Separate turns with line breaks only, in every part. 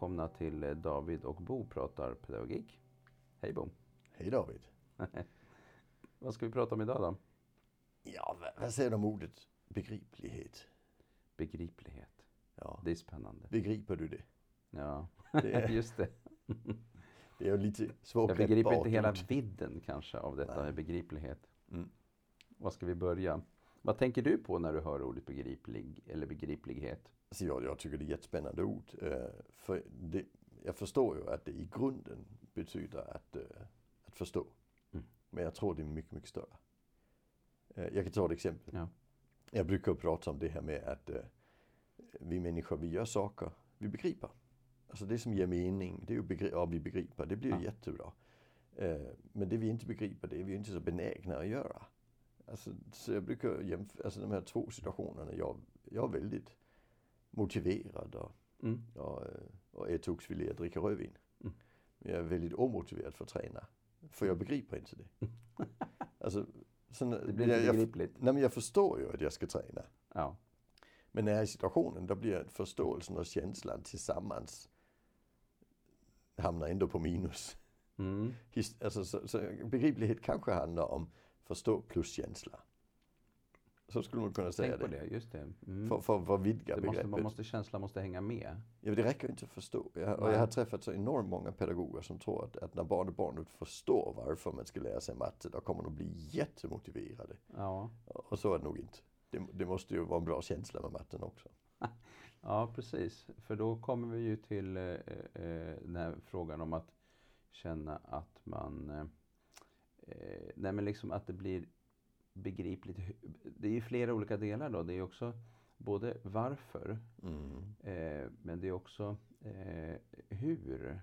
välkomna till eh, David och Bo pratar pedagogik. Hej Bo!
Hej David!
Vad ska vi prata om idag då?
Ja, vad, säger du om ordet begriplighet?
Begriplighet.
Ja.
Det är spännande.
Begriper du det?
Ja,
Det är-
just det.
Det är lite svårt
Jag begriper inte hela vidden kanske av detta
Nej.
med begriplighet.
Mm.
Var ska vi börja? Vad tänker du på när du hör ordet begriplig eller begriplighet?
Alltså jag, jag tycker det är ett jättespännande ord. Eh, för det, jag förstår ju att det i grunden betyder att, eh, att förstå.
Mm.
Men jag tror det är mycket, mycket större. Eh, jag kan ta ett exempel.
Ja.
Jag brukar prata om det här med att vi människor, vi gör saker vi begriper. Alltså det som ger mening, det är ju begri- ja, vi begriper. Det blir
Ja.
jättebra. Men det vi inte begriper, det är vi inte så benägna att göra. Alltså, så jag brukar jämföra, alltså de här två situationerna, jag, jag är väldigt motiverad och,
Mm.
och, och är toksvillig att dricka rödvin.
Mm.
Men jag är väldigt omotiverad för att träna. För jag begriper inte det. alltså, så när-
Det blir
jag,
inte
jag,
begripligt.
nej, men jag förstår ju att jag ska träna.
Ja.
Men när jag är i situationen, då blir förståelsen och känslan tillsammans hamnar ändå på minus.
Mm.
His- Alltså, så, så begriplighet kanske handlar om förstå plus känsla. Så skulle man kunna säga
Tänk på
det.
det, just det. Mm.
För, för, för att vidga
det måste,
begreppet.
man måste, känslan måste hänga med.
Ja, det räcker inte att förstå. Jag, och jag har träffat så enormt många pedagoger som tror att, att när barn och barn förstår varför man ska lära sig matte, då kommer de bli jättemotiverade.
Ja.
Och så är det nog inte. Det, det måste ju vara en bra känsla med matten också.
Ja, precis. För då kommer vi ju till eh, eh, den här frågan om att känna att man... Eh, nej, men liksom att det blir begripligt. Det är ju flera olika delar då. Det är också både varför,
Mm.
eh, men det är också eh, hur.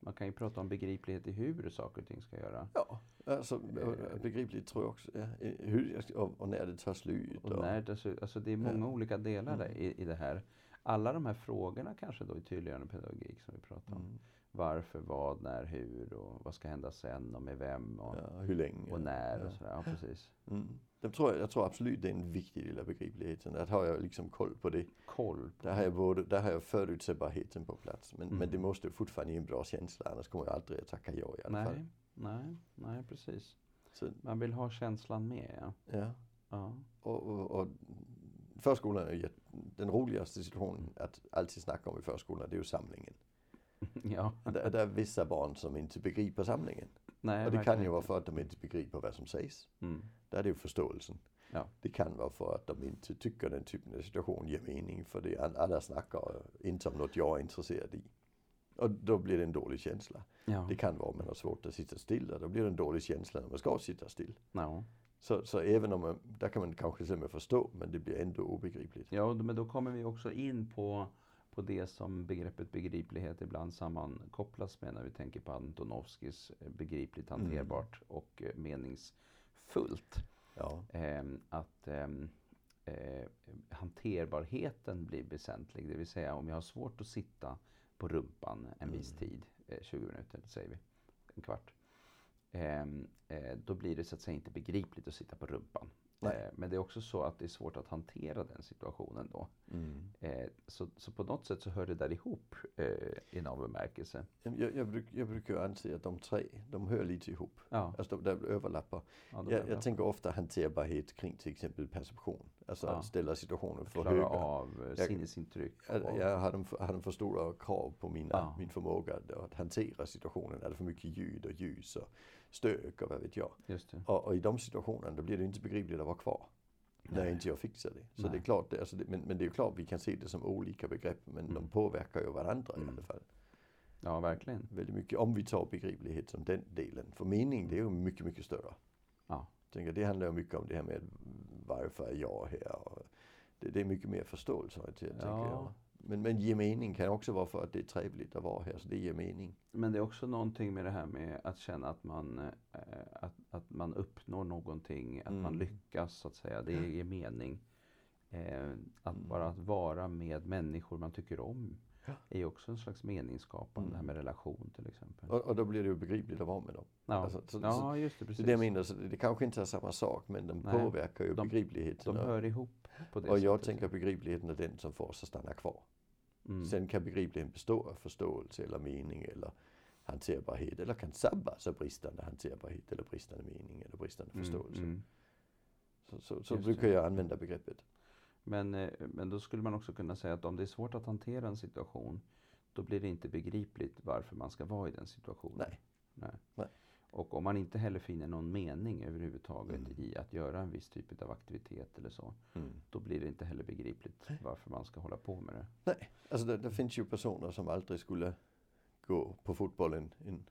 Man kan ju prata om begriplighet i hur saker och ting ska göra.
Ja, alltså
Eh.
begripligt tror jag också. Ja, hur, och, och när det tar slut.
Och när det, så- alltså det är många olika delar
Mm.
i, i det här. Alla de här frågorna kanske då i tydliggörande pedagogik som vi pratar om.
Mm.
Varför, vad, när, hur och vad ska hända sen och med vem och,
Ja, hur länge.
och när
ja.
och sådär. Ja, precis.
Mm. Det tror jag, jag tror absolut det är en viktig del av begripligheten. Att har jag liksom koll på det.
Koll på.
Där har jag, både, där har jag förutsägbarheten på plats. Men,
Mm.
men det måste fortfarande ge en bra känsla. Annars kommer jag aldrig att tacka ja i alla fall.
Nej, nej, nej, precis.
Så,
Man vill ha känslan med. Ja.
ja.
Ja.
Och, och, och förskolan är ju den roligaste situationen att alltid snacka om i förskolan. Det är ju samlingen.
ja.
Där, där är vissa barn som inte begriper samlingen.
Nej,
Och det kan ju vara för att de inte begriper vad som sägs.
Mm.
Där är det ju förståelsen.
Ja.
Det kan vara för att de inte tycker den typen av situation ger mening. För det alla snackar inte om något jag är intresserad i. Och då blir det en dålig känsla.
Ja.
Det kan vara om man har svårt att sitta stilla. Då blir det en dålig känsla när man ska sitta still.
Ja.
Så, så även om man, där kan man kanske med förstå, men det blir ändå obegripligt.
Ja, men då kommer vi också in på, på det som begreppet begriplighet ibland sammankopplas med när vi tänker på Antonovskis eh, begripligt,
Mm.
hanterbart och eh, meningsfullt.
Ja,
Ehm, att ehm, eh, hanterbarheten blir väsentlig. Det vill säga om jag har svårt att sitta på rumpan en viss
Mm.
tid, eh, 20 minuter säger vi, en kvart. Ehm, eh, då blir det så att säga inte begripligt att sitta på rumpan.
Nej.
Eh, men det är också så att det är svårt att hantera den situationen då.
mm.
Eh, så, så på något sätt så hör det där ihop i någon bemärkelse.
jag, jag, bruk, jag brukar anse att de tre, de hör lite ihop.
Ja,
Alltså de, de överlappar.
ja,
Jag, jag tänker ofta hanterbarhet kring till exempel perception. Alltså
Ja.
ställa situationen för
klara
höga.
av eh,
Jag-
sinnesintryck.
Jag, jag hade, hade för stora krav på mina,
Ja.
min förmåga att, att hantera situationen. Är det för mycket ljud och ljus och stök och vad vet jag. Och, och i de situationerna då blir det inte begripligt att vara kvar. När inte jag fixar det. Så
Nej.
det är klart, det, alltså det, men, men det är ju klart vi kan se det som olika begrepp. Men
Mm.
de påverkar ju varandra i
Mm.
alla fall.
Ja, verkligen.
Väldigt mycket. Om vi tar begriplighet som den delen. För mening det är ju mycket, mycket större.
Ja.
Tänker, det handlar mycket om det här med varför är jag här. Det, det är mycket mer förståelseorienterat
Ja.
tänker jag. Men, men ge mening kan också vara för att det är trevligt att vara här. Så det ger mening.
Men det är också någonting med det här med att känna att man, eh, att, att man uppnår någonting, att man
Mm.
lyckas så att säga. Det ger mening. Eh, att
Mm.
bara att vara med människor man tycker om
Ja.
är också en slags meningsskapande.
Mm.
Det här med relation till exempel.
Och, och då blir det ju begripligt att vara med dem.
ja.
alltså, så-
ja, just det. Precis.
det så det, kanske inte är samma sak men de
Nej.
påverkar ju
De-
begripligheten.
De
och-
hör ihop på det
och jag
sättet.
tänker begripligheten är den som får oss att stanna kvar. Mm. Sen kan begripligheten bestå av förståelse eller mening eller hanterbarhet eller kan sabbas av bristande hanterbarhet eller bristande mening eller bristande mm, förståelse. Mm. Så, så, så brukar jag använda begreppet.
Men, eh, men då skulle man också kunna säga att om det är svårt att hantera en situation då blir det inte begripligt varför man ska vara i den situationen.
Nej.
Nej. Nej. Och om man inte heller finner någon mening överhuvudtaget mm. i att göra en viss typ av aktivitet eller så. Mm. Då blir det inte heller begripligt varför man ska hålla på med det.
Nej, alltså det, det finns ju personer som aldrig skulle gå på fotboll en, en,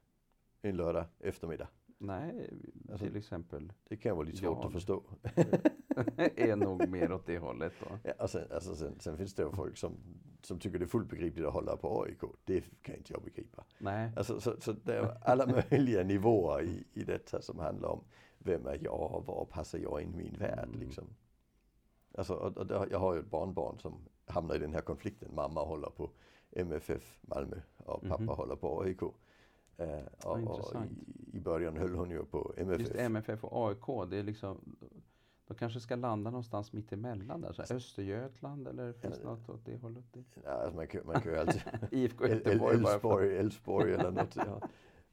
en lördag eftermiddag.
Nej, alltså, till exempel.
Det kan vara lite svårt jag. att förstå.
är nog mer åt det hållet då.
Ja, sen, alltså sen, sen finns det folk som, som tycker det är fullt begripligt att hålla på AIK. Det kan inte jag begripa.
Nej.
Alltså, så, så det är alla möjliga nivåer i, i detta som handlar om vem är jag och var passar jag in i min värld mm. liksom. Alltså, och, och, jag har ju ett barnbarn som hamnar i den här konflikten. Mamma håller på MFF Malmö och pappa mm -hmm. håller på AIK. Eh, och, och i, i, början höll hon ju på MFF.
Just MFF och AIK, det är liksom de kanske ska landa någonstans mitt emellan där. Så Östergötland eller finns det något åt det hållet?
Ja, alltså man, kan, man kan ju alltid...
IFK Göteborg
Älvsborg, Älvsborg eller något. Ja.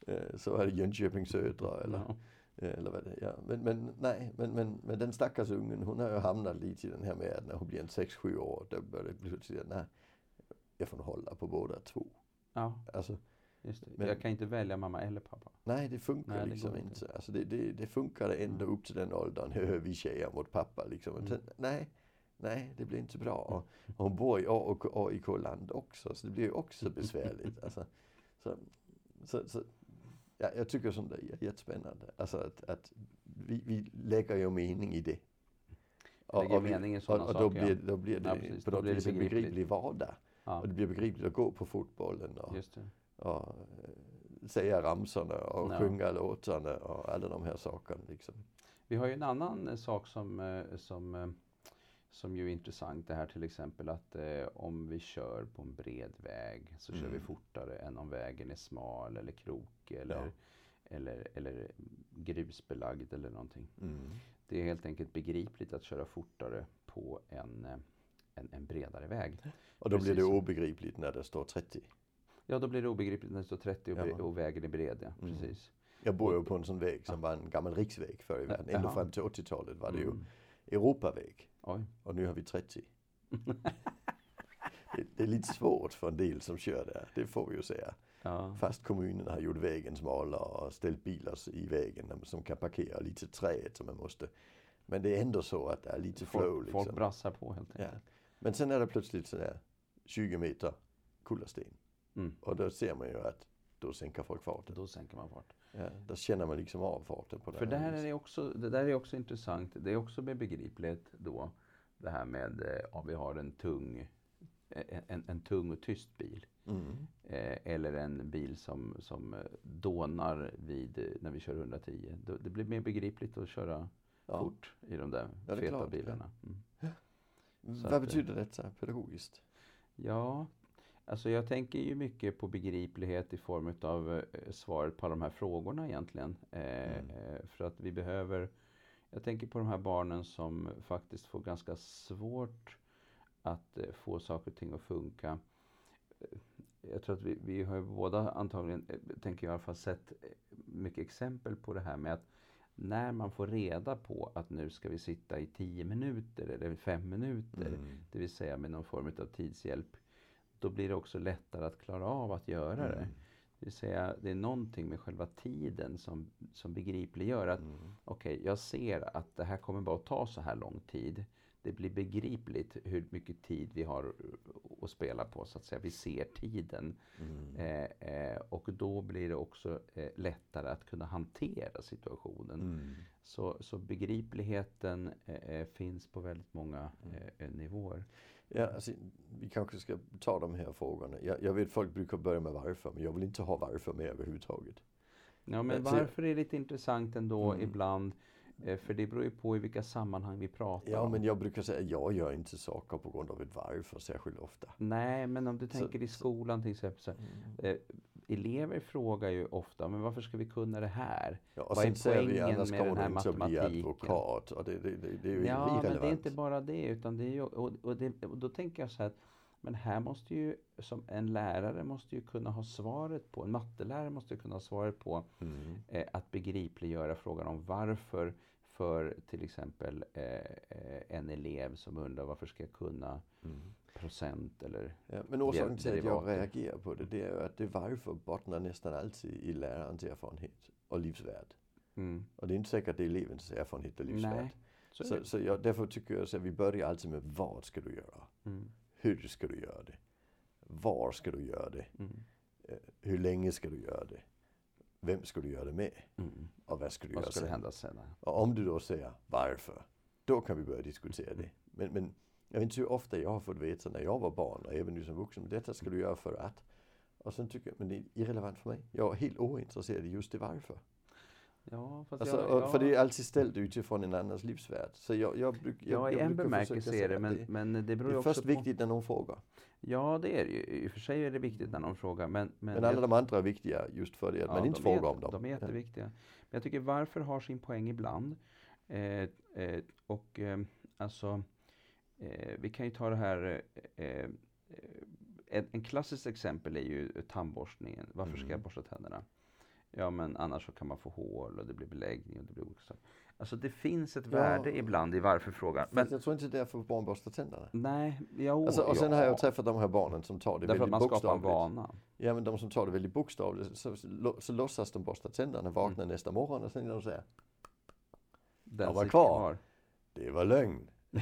Eh, så är det Jönköping Södra eller, ja. Eh, eller vad det ja. men, men nej, men, men, men den stackars ungen hon har ju hamnat lite i den här med att när hon blir en 6-7 år då börjar det plötsligt nej, jag får hålla på båda två.
Ja. Alltså, Just det. Men, jag kan inte välja mamma eller pappa.
Nej, det funkar nej, liksom det inte. inte. Alltså det, det, det funkar ända upp till den åldern. vi tjejer mot pappa liksom. Mm. Nej, nej, det blir inte bra. Och, och hon bor i AIK-land också, så det blir ju också besvärligt. alltså, så, så, så, ja, jag tycker sånt är jättespännande. Alltså att, att vi, vi lägger ju mening i det.
Och, lägger mening i sådana
och, och. Då blir, då blir det ja, precis, på något vis en begriplig vardag. Ja. Och det blir begripligt att gå på fotbollen. Och, och eh, säga ramsorna och ja. sjunga låtarna och alla de här sakerna. Liksom.
Vi har ju en annan eh, sak som, eh, som, som ju är intressant. Det här till exempel att eh, om vi kör på en bred väg så mm. kör vi mm. fortare än om vägen är smal eller krokig eller, ja. eller, eller grusbelagd eller någonting. Mm. Det är helt enkelt begripligt att köra fortare på en, en, en bredare väg.
Och då Precis blir det obegripligt när det står 30.
Ja, då blir det obegripligt när det står 30 och, ja. och vägen är bred. Ja. Mm. Precis.
Jag bor ju på en sån väg som var en gammal riksväg förr i världen. Ända fram till 80-talet var det ju mm. Europaväg. Oj. Och nu har vi 30. det, det, är lite svårt för en del som kör där, det får vi ju säga. Ja. Fast kommunerna har gjort vägen smalare och ställt bilar i vägen som kan parkera lite träet som man måste. Men det är ändå så att det är lite
folk,
flow. Liksom.
Folk brassar på helt enkelt. Ja.
Men sen är det plötsligt sådär 20 meter kullersten. Mm. Och då ser man ju att då sänker folk farten.
Då sänker man farten.
Ja, då känner man liksom av farten på det
För det här är också, det där är också intressant. Det är också med begripligt då. Det här med eh, om vi har en tung, en, en tung och tyst bil. Mm. Eh, eller en bil som, som eh, dånar vid, när vi kör 110. Det blir mer begripligt att köra ja. fort i de där ja, feta klart, bilarna. Mm. Ja.
Vad att, betyder detta pedagogiskt?
Ja, Alltså jag tänker ju mycket på begriplighet i form av eh, svaret på de här frågorna egentligen. Eh, mm. Eh, för att vi behöver, jag tänker på de här barnen som faktiskt får ganska svårt att få saker och ting att funka. Jag tror att vi, vi har båda antagligen, tänker jag i alla fall, sett mycket exempel på det här med att när man får reda på att nu ska vi sitta i tio minuter eller fem minuter, mm. det vill säga med någon form av tidshjälp då blir det också lättare att klara av att göra det. Mm. Det vill säga, det är någonting med själva tiden som, som begripliggör att mm. okej, okay, jag ser att det här kommer bara att ta så här lång tid. Det blir begripligt hur mycket tid vi har att spela på, så att säga. Vi ser tiden. Mm. Eh, eh, och då blir det också eh, lättare att kunna hantera situationen. Mm. Så, så begripligheten eh, eh, finns på väldigt många mm. eh, nivåer.
Ja, alltså, vi kanske ska ta de här frågorna. Jag, jag vet folk brukar börja med varför, men jag vill inte ha varför med överhuvudtaget.
Ja, men varför är lite intressant ändå mm. ibland. Eh, för det beror ju på i vilka sammanhang vi pratar
Ja, men jag brukar säga att jag gör inte saker på grund av ett varför särskilt ofta.
Nej, men om du tänker så, i skolan till exempel. Så, mm. Elever frågar ju ofta, men varför ska vi kunna det här?
Ja, och Vad sen poängen vi, annars den här matematiken? Bli advokat. Och det, det, det, det är ju
ja, irrelevant. men det är inte bara det, utan det är ju, och, och, det, och då tänker jag så här att Men här måste ju, som en lärare måste ju kunna ha svaret på, en mattelärare måste ju kunna ha svaret på
Mm.
eh, att begripliggöra frågan om varför för till exempel eh, eh, en elev som undrar varför ska jag kunna
Mm.
Procent eller
Ja, men orsaken till att jag reagerar på det, det är ju att det varför bottnar nästan alltid i lärarens erfarenhet och livsvärld.
mm.
Och det är inte säkert att det är elevens erfarenhet och livsvärld.
Nej, så
Så, så jag, därför tycker jag att vi börjar alltid med vad ska du göra?
Mm.
Hur ska du göra det? Var ska du göra det?
Mm.
Eh, Hur länge ska du göra det? Vem ska du göra det med?
Mm.
Och vad ska du
Vad
göra
ska
sen?
hända sen?
Och om du då säger varför, då kan vi börja diskutera det. Men, men jag vet inte hur ofta jag har fått veta när jag var barn och även nu som vuxen, detta ska du göra för att. Och sen tycker jag, men det är irrelevant för mig. Jag är helt ointresserad just det varför.
Ja,
Alltså,
jag, jag,
För det är alltid ställt utifrån en annans livsvärld. Så jag, jag, bruk, jag,
ja, i en bemärkelse är det, men,
det,
men det
det
beror ju
är först
på...
viktigt när någon frågar.
Ja, det är det ju. I och för sig är det viktigt när någon frågar. Men, men,
Men alla
jag-
de andra är viktiga just för det att
ja,
man inte
de är,
frågar om dem.
De är
Ja.
jätteviktiga. Men jag tycker varför har sin poäng ibland. Eh, eh, och eh, alltså, eh, vi kan ju ta det här. Eh, eh, en, en klassiskt exempel är ju tandborstningen. Varför ska jag
Mm.
borsta tänderna? Ja, men annars så kan man få hål och det blir beläggning och det blir också. Alltså det finns ett
Ja.
värde ibland i varför-frågan.
Men
Men
jag tror inte det är därför barn borstar tänderna.
nej, jo,
Alltså, och sen
ja.
har jag träffat de här barnen som tar det
Därför att
väldigt
man skapar en
bokstavligt.
vana.
Ja men de som tar det väldigt bokstavligt så, så, så låtsas de borsta tänderna, vaknar nästa morgon och sen de säger
Den
var
sitter
kvar. det var lögn.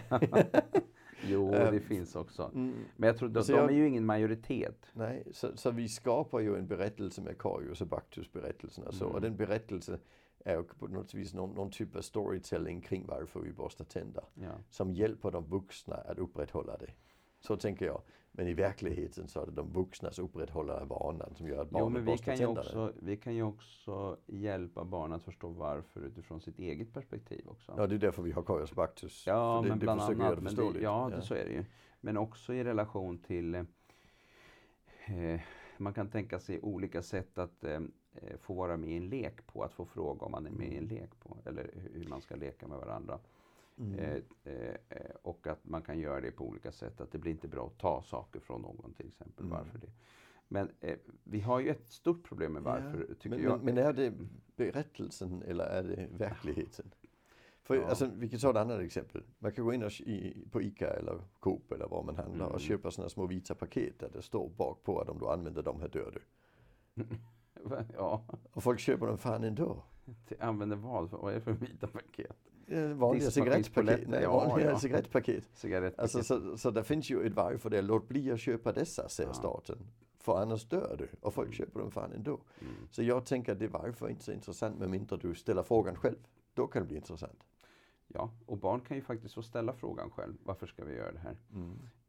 Jo,
Ehm,
det finns också.
Mm,
Men jag tror de,
Så
de
jag-
är ju ingen majoritet.
nej, så, så vi skapar ju en berättelse med Karius och Baktus berättelsen och så.
Mm.
Och den berättelsen är ju på något vis någon, någon typ av storytelling kring varför vi borstar tänder.
Ja.
Som hjälper de vuxna att upprätthålla det. Så tänker jag. Men i verkligheten så är det de vuxnas upprätthållande vanan som gör att
Jo,
barnen
men vi kan, ju också, vi kan ju också hjälpa barn att förstå varför utifrån sitt eget perspektiv också.
Ja, det är därför vi har och Baktus.
Ja,
det,
men
det
bland annat.
det
Men det, ja, det, så är det ju. Men också i relation till eh, man kan tänka sig olika sätt att eh, eh, få vara med i en lek på, att få fråga om man är med i en lek på, eller hu- hur man ska leka med varandra.
Mm.
Eh, eh, eh, och att man kan göra det på olika sätt. Att det blir inte bra att ta saker från någon till exempel.
Mm.
Varför det? Men eh, vi har ju ett stort problem med varför,
Ja,
tycker
men,
jag.
Men, men är det berättelsen eller är det verkligheten? För,
Ja.
alltså, vi kan ta ett annat exempel. Man kan gå in och, i, på ICA eller Coop eller var man handlar och
Mm.
köpa sådana små vita paket där det står bak på att om du använder dem här dör du.
ja,
Och folk köper dem fan ändå.
använder vad? Vad är det för vita paket?
Eh, Vanliga cigarettpaket. Nej,
ja,
vanliga
ja.
cigarettpaket.
Cigarettpaket?
Alltså, så, så det finns ju ett varför det. Låt bli att köpa dessa, säger
Ja.
staten. För annars dör du. Och folk
Mm.
köper dem fan ändå.
mm.
Så jag tänker att det varför är inte så intressant med mindre du ställer frågan själv. Då kan det bli intressant.
Ja, och barn kan ju faktiskt få ställa frågan själv. Varför ska vi göra det här?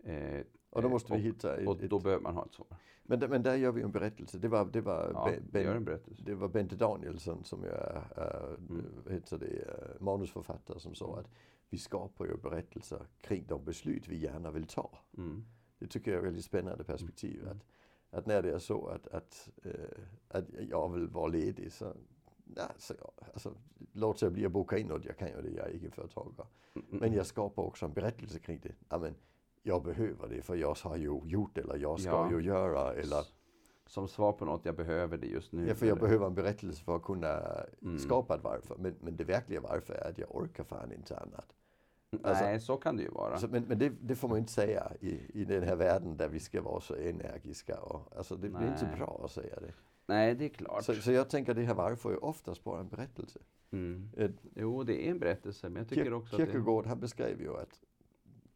Eh,
Och då
eh,
måste vi
och,
hitta ett,
Och då
ett,
behöver man ha ett svar.
men, men där gör vi en berättelse. Det var, det var,
Ja,
Ben,
en berättelse.
det var Bente Danielsson som är äh,
Mm.
vad heter det, äh, manusförfattare som sa
Mm.
att vi skapar ju berättelser kring de beslut vi gärna vill ta.
Mm.
Det tycker jag är ett väldigt spännande perspektiv.
Mm.
Att, att när det är så att, att, eh, att jag vill vara ledig så, nej, så alltså, låt jag bli att boka in något, jag kan ju det, jag är egenföretagare.
Mm.
Men jag skapar också en berättelse kring det. Ja, men jag behöver det för jag har ju gjort eller jag ska
Ja.
ju göra eller
Som svar på något, jag behöver det just nu.
ja, för jag
eller-
behöver en berättelse för att kunna
Mm.
skapa ett varför. Men, men det verkliga varför är att jag orkar fan inte annat. alltså-
Nej, så kan det ju vara.
Alltså, men men det, det får man inte säga i, i den här världen där vi ska vara så energiska. Och, alltså det blir inte så
Nej.
bra att säga det.
Nej, det är klart.
Så, så jag tänker att det här varför är oftast bara en berättelse.
Mm.
Eh,
Jo, det är en berättelse, men jag tycker också att det...
Kierkegaard han beskrev ju att,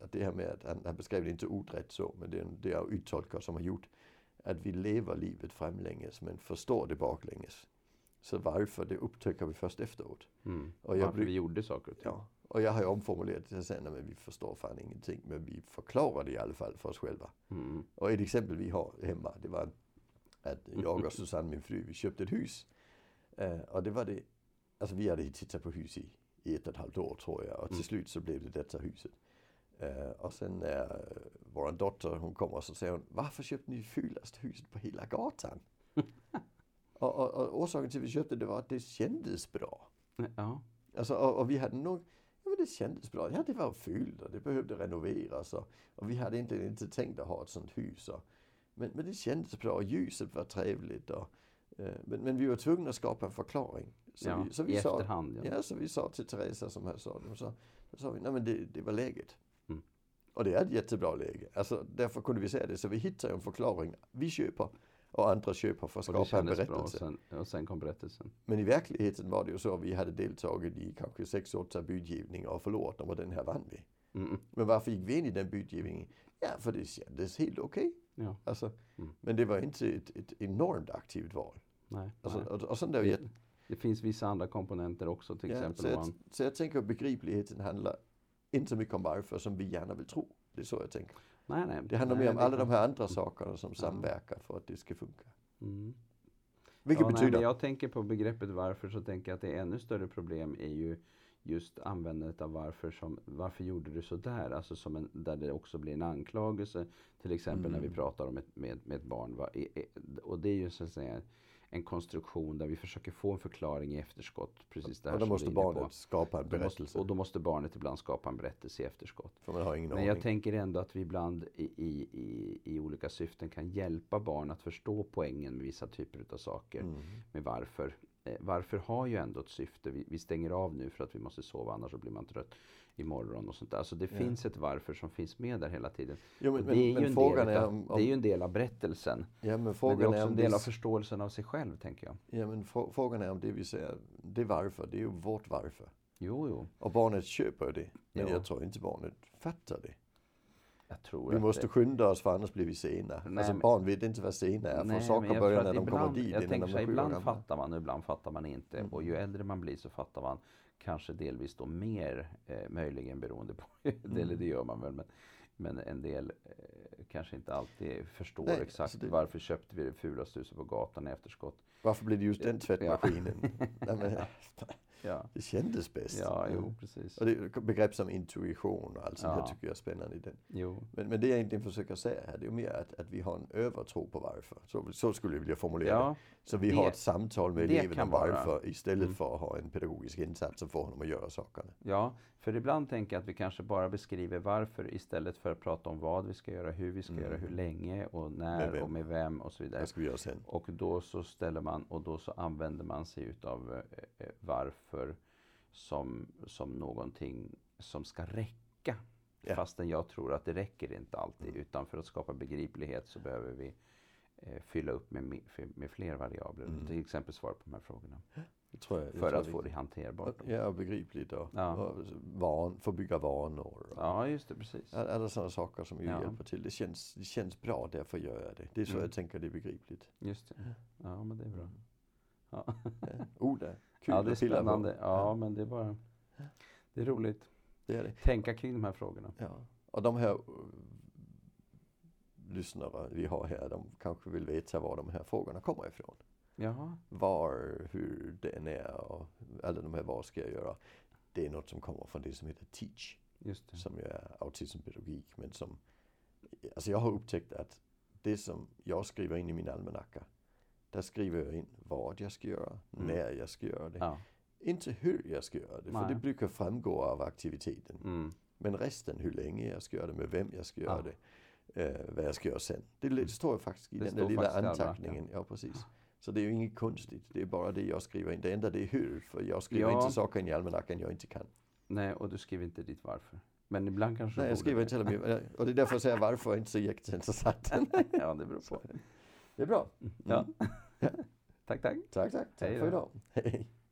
att det här med att, han, han beskrev det inte ordrätt så, men det är, det är uttolkare som har gjort att vi lever livet framlänges men förstår det baklänges. Så varför, det upptäcker vi först efteråt.
Mm.
Och jag
Varför vi gjorde saker och ting.
Ja. Och jag har ju omformulerat det sen, men vi förstår fan ingenting, men vi förklarar det i alla fall för oss själva.
Mm.
Och ett exempel vi har hemma, det var att jag och Susanne, min fru, vi köpte ett hus. Eh, och det var det, alltså vi hade tittat på hus i, i ett och ett halvt år tror jag. Och till
Mm.
slut så blev det detta huset. Eh, och sen när vår dotter, hon kommer så säger hon, varför köpte ni fulaste huset på hela gatan? och, och, och orsaken till att vi köpte det var att det kändes bra.
Ja.
Alltså, och, och vi hade nog Ja, men det kändes bra. Ja, det var fyllt och det behövde renoveras. Och, och vi hade egentligen inte tänkt att ha ett sånt hus. Och, men, men det kändes bra. Ljuset var trevligt. Och, eh, men, men vi var tvungna att skapa en förklaring.
Så ja, vi, så vi i sa, efterhand.
Ja. ja, så vi sa till Teresa som här sa det. Så, så sa vi, nej men det, det var läget. Och det är ett jättebra läge. Alltså, därför kunde vi säga det. Så vi hittade en förklaring. Vi köper och andra köper för att skapa en berättelse.
och, sen, och sen kom berättelsen.
Men i verkligheten var det ju så att vi hade deltagit i kanske sex, åtta budgivningar och förlorat dem och den här vann vi. Mm. Men varför gick vi in i den budgivningen? Ja, för det kändes helt okej. Okay. Ja. Alltså, mm. Men det var inte ett, ett enormt aktivt val.
Nej.
Alltså,
nej.
Och, och sånt där det,
det finns vissa andra komponenter också, till ja, exempel.
Så jag, så jag tänker att begripligheten handlar inte så mycket om varför som vi gärna vill tro. Det är så jag tänker.
Nej, nej.
Det handlar
nej,
mer om alla de här andra sakerna som samverkar för att det ska funka.
Mm.
Vilket
ja,
betyder?
Nej, jag tänker på begreppet varför så tänker jag att det är ännu större problem är ju just användandet av varför som, varför gjorde du så där? Alltså som en, där det också blir en anklagelse. Till exempel mm. när vi mm. pratar om ett, med, med ett barn. Va? Och det är ju så att säga en konstruktion där vi försöker få en förklaring i efterskott. Precis det
och då måste barnet på. skapa en berättelse.
Måste, och då måste barnet ibland skapa en berättelse i efterskott. Men jag tänker ändå att vi ibland i, i, i, i, olika syften kan hjälpa barn att förstå poängen med vissa typer av saker. Mm. Med varför. Eh, varför har ju ändå ett syfte. Vi, vi, stänger av nu för att vi måste sova annars så blir man trött imorgon och sånt där. Alltså det ja. finns ett varför som finns med där hela tiden. Jo, men, det, är men, ju men är om, om, det är ju en del av berättelsen.
Ja, men,
men det är också är en del av förståelsen av sig själv, tänker jag.
Ja, men frågan är om det vi säger, det är varför, det är ju vårt varför.
Jo, jo.
Och barnet köper det. Men jo. jag tror inte barnet fattar det.
Jag tror
vi måste det... skynda oss för annars blir vi sena. Nej, alltså men... barn vet inte vad sena är. För saker börjar när de kommer dit.
Jag tänker så ibland fattar man och ibland fattar man inte. Mm. Och ju äldre man blir så fattar man kanske delvis då mer, eh, möjligen beroende på, mm. eller det gör man väl, men, men en del eh, kanske inte alltid förstår Nej, exakt alltså det... varför köpte vi det fulaste huset på gatan i efterskott.
Varför blev det just den tvättmaskinen? Nej, men,
Ja.
Det kändes bäst.
Ja, jo, precis.
Och det, begrepp som intuition och allt sånt ja. tycker jag är spännande i den.
Jo.
Men, men det jag egentligen försöker säga här, det är mer att, att vi har en övertro på varför. Så, så skulle jag vilja formulera ja, det. Så vi det, har ett samtal med eleven om varför vara. istället mm. för att ha en pedagogisk insats som får honom att göra sakerna.
Ja, för ibland tänker jag att vi kanske bara beskriver varför istället för att prata om vad vi ska göra, hur vi ska mm. göra, hur länge och när med och med vem och så vidare.
Vad ska vi göra sen?
Och då så ställer man och då så använder man sig utav eh, eh varför som, som någonting som ska räcka. Ja. Fastän jag tror att det räcker inte alltid. Mm. Utan för att skapa begriplighet så behöver vi eh, fylla upp med, med fler variabler. Mm. Till exempel svara på de här frågorna.
Jag,
för att få det hanterbart.
Ja, begripligt och, ja. och van, få bygga vanor. Och,
ja, just det, precis.
Alla sådana saker som ju ja. hjälper till. Det känns, det känns bra, därför gör jag det. Det är så mm. jag tänker det är begripligt.
Just det. Ja, men det är bra.
Ja. ja. Oda, kul
ja, det är spännande. Ja, ja, men det är bara Det är roligt.
Det är det.
Tänka kring de här frågorna.
Ja. Och de här uh, lyssnare vi har här, de kanske vill veta var de här frågorna kommer ifrån.
Jaha.
Var, hur den är och alla de här, vad ska jag göra? Det är något som kommer från det som heter Teach.
Just det.
Som ju är autismpedagogik men som, alltså jag har upptäckt att det som jag skriver in i min almanacka, där skriver jag in vad jag ska göra, mm. när jag ska göra det. Ja. Inte hur jag ska göra det, Nej. för det brukar framgå av aktiviteten. Mm. Men resten, hur länge jag ska göra det, med vem jag ska göra ja. det, eh, vad jag ska göra sen. Det, det står faktiskt i det den där lilla anteckningen. Ja, precis. Så det är ju inget konstigt. Det är bara det jag skriver in. Det enda det är hur. För jag skriver ja. inte saker i almanackan jag inte kan.
Nej, och du skriver inte ditt varför. Men ibland kanske
Nej, jag skriver inte heller med. Och det är därför jag säger varför inte så jätteintressant.
ja, det beror på.
Det är bra.
Mm. Ja. Tack, tack.
Tack, tack. Tack för idag. Hej.